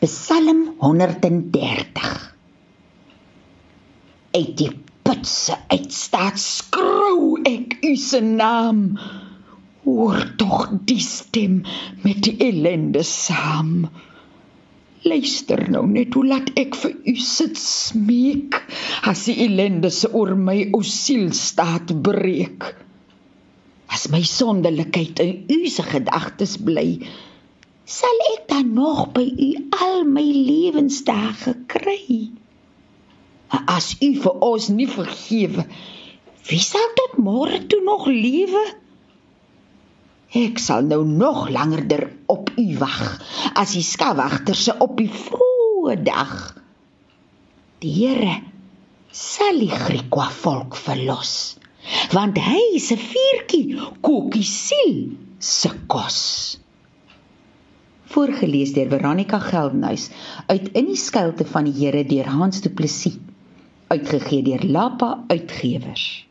Psalm 130 Uit die putse uitstaat skrou ek u se naam. Hoor tog die stem met die ellende saam. Luister nou net hoe laat ek vir u sit smeek as die ellende se oor my o siel staat breek. As my sondelikheid in u se gedagtes bly sal ek dan nog by u al my lewensdae kry. As u vir ons nie vergewe, wie sal tot môre toe nog lewe? Ek sal nou nog langer op u wag as die skawagter se op die vroeë dag. Die Here sal die Griekwa volk verlos, want hy se vuurtjie kook die siel se kos voorgeles deur Veronica Geldenhuys uit In die skuilte van die Here deur Hans Du Plessis uitgegee deur Lapa Uitgewers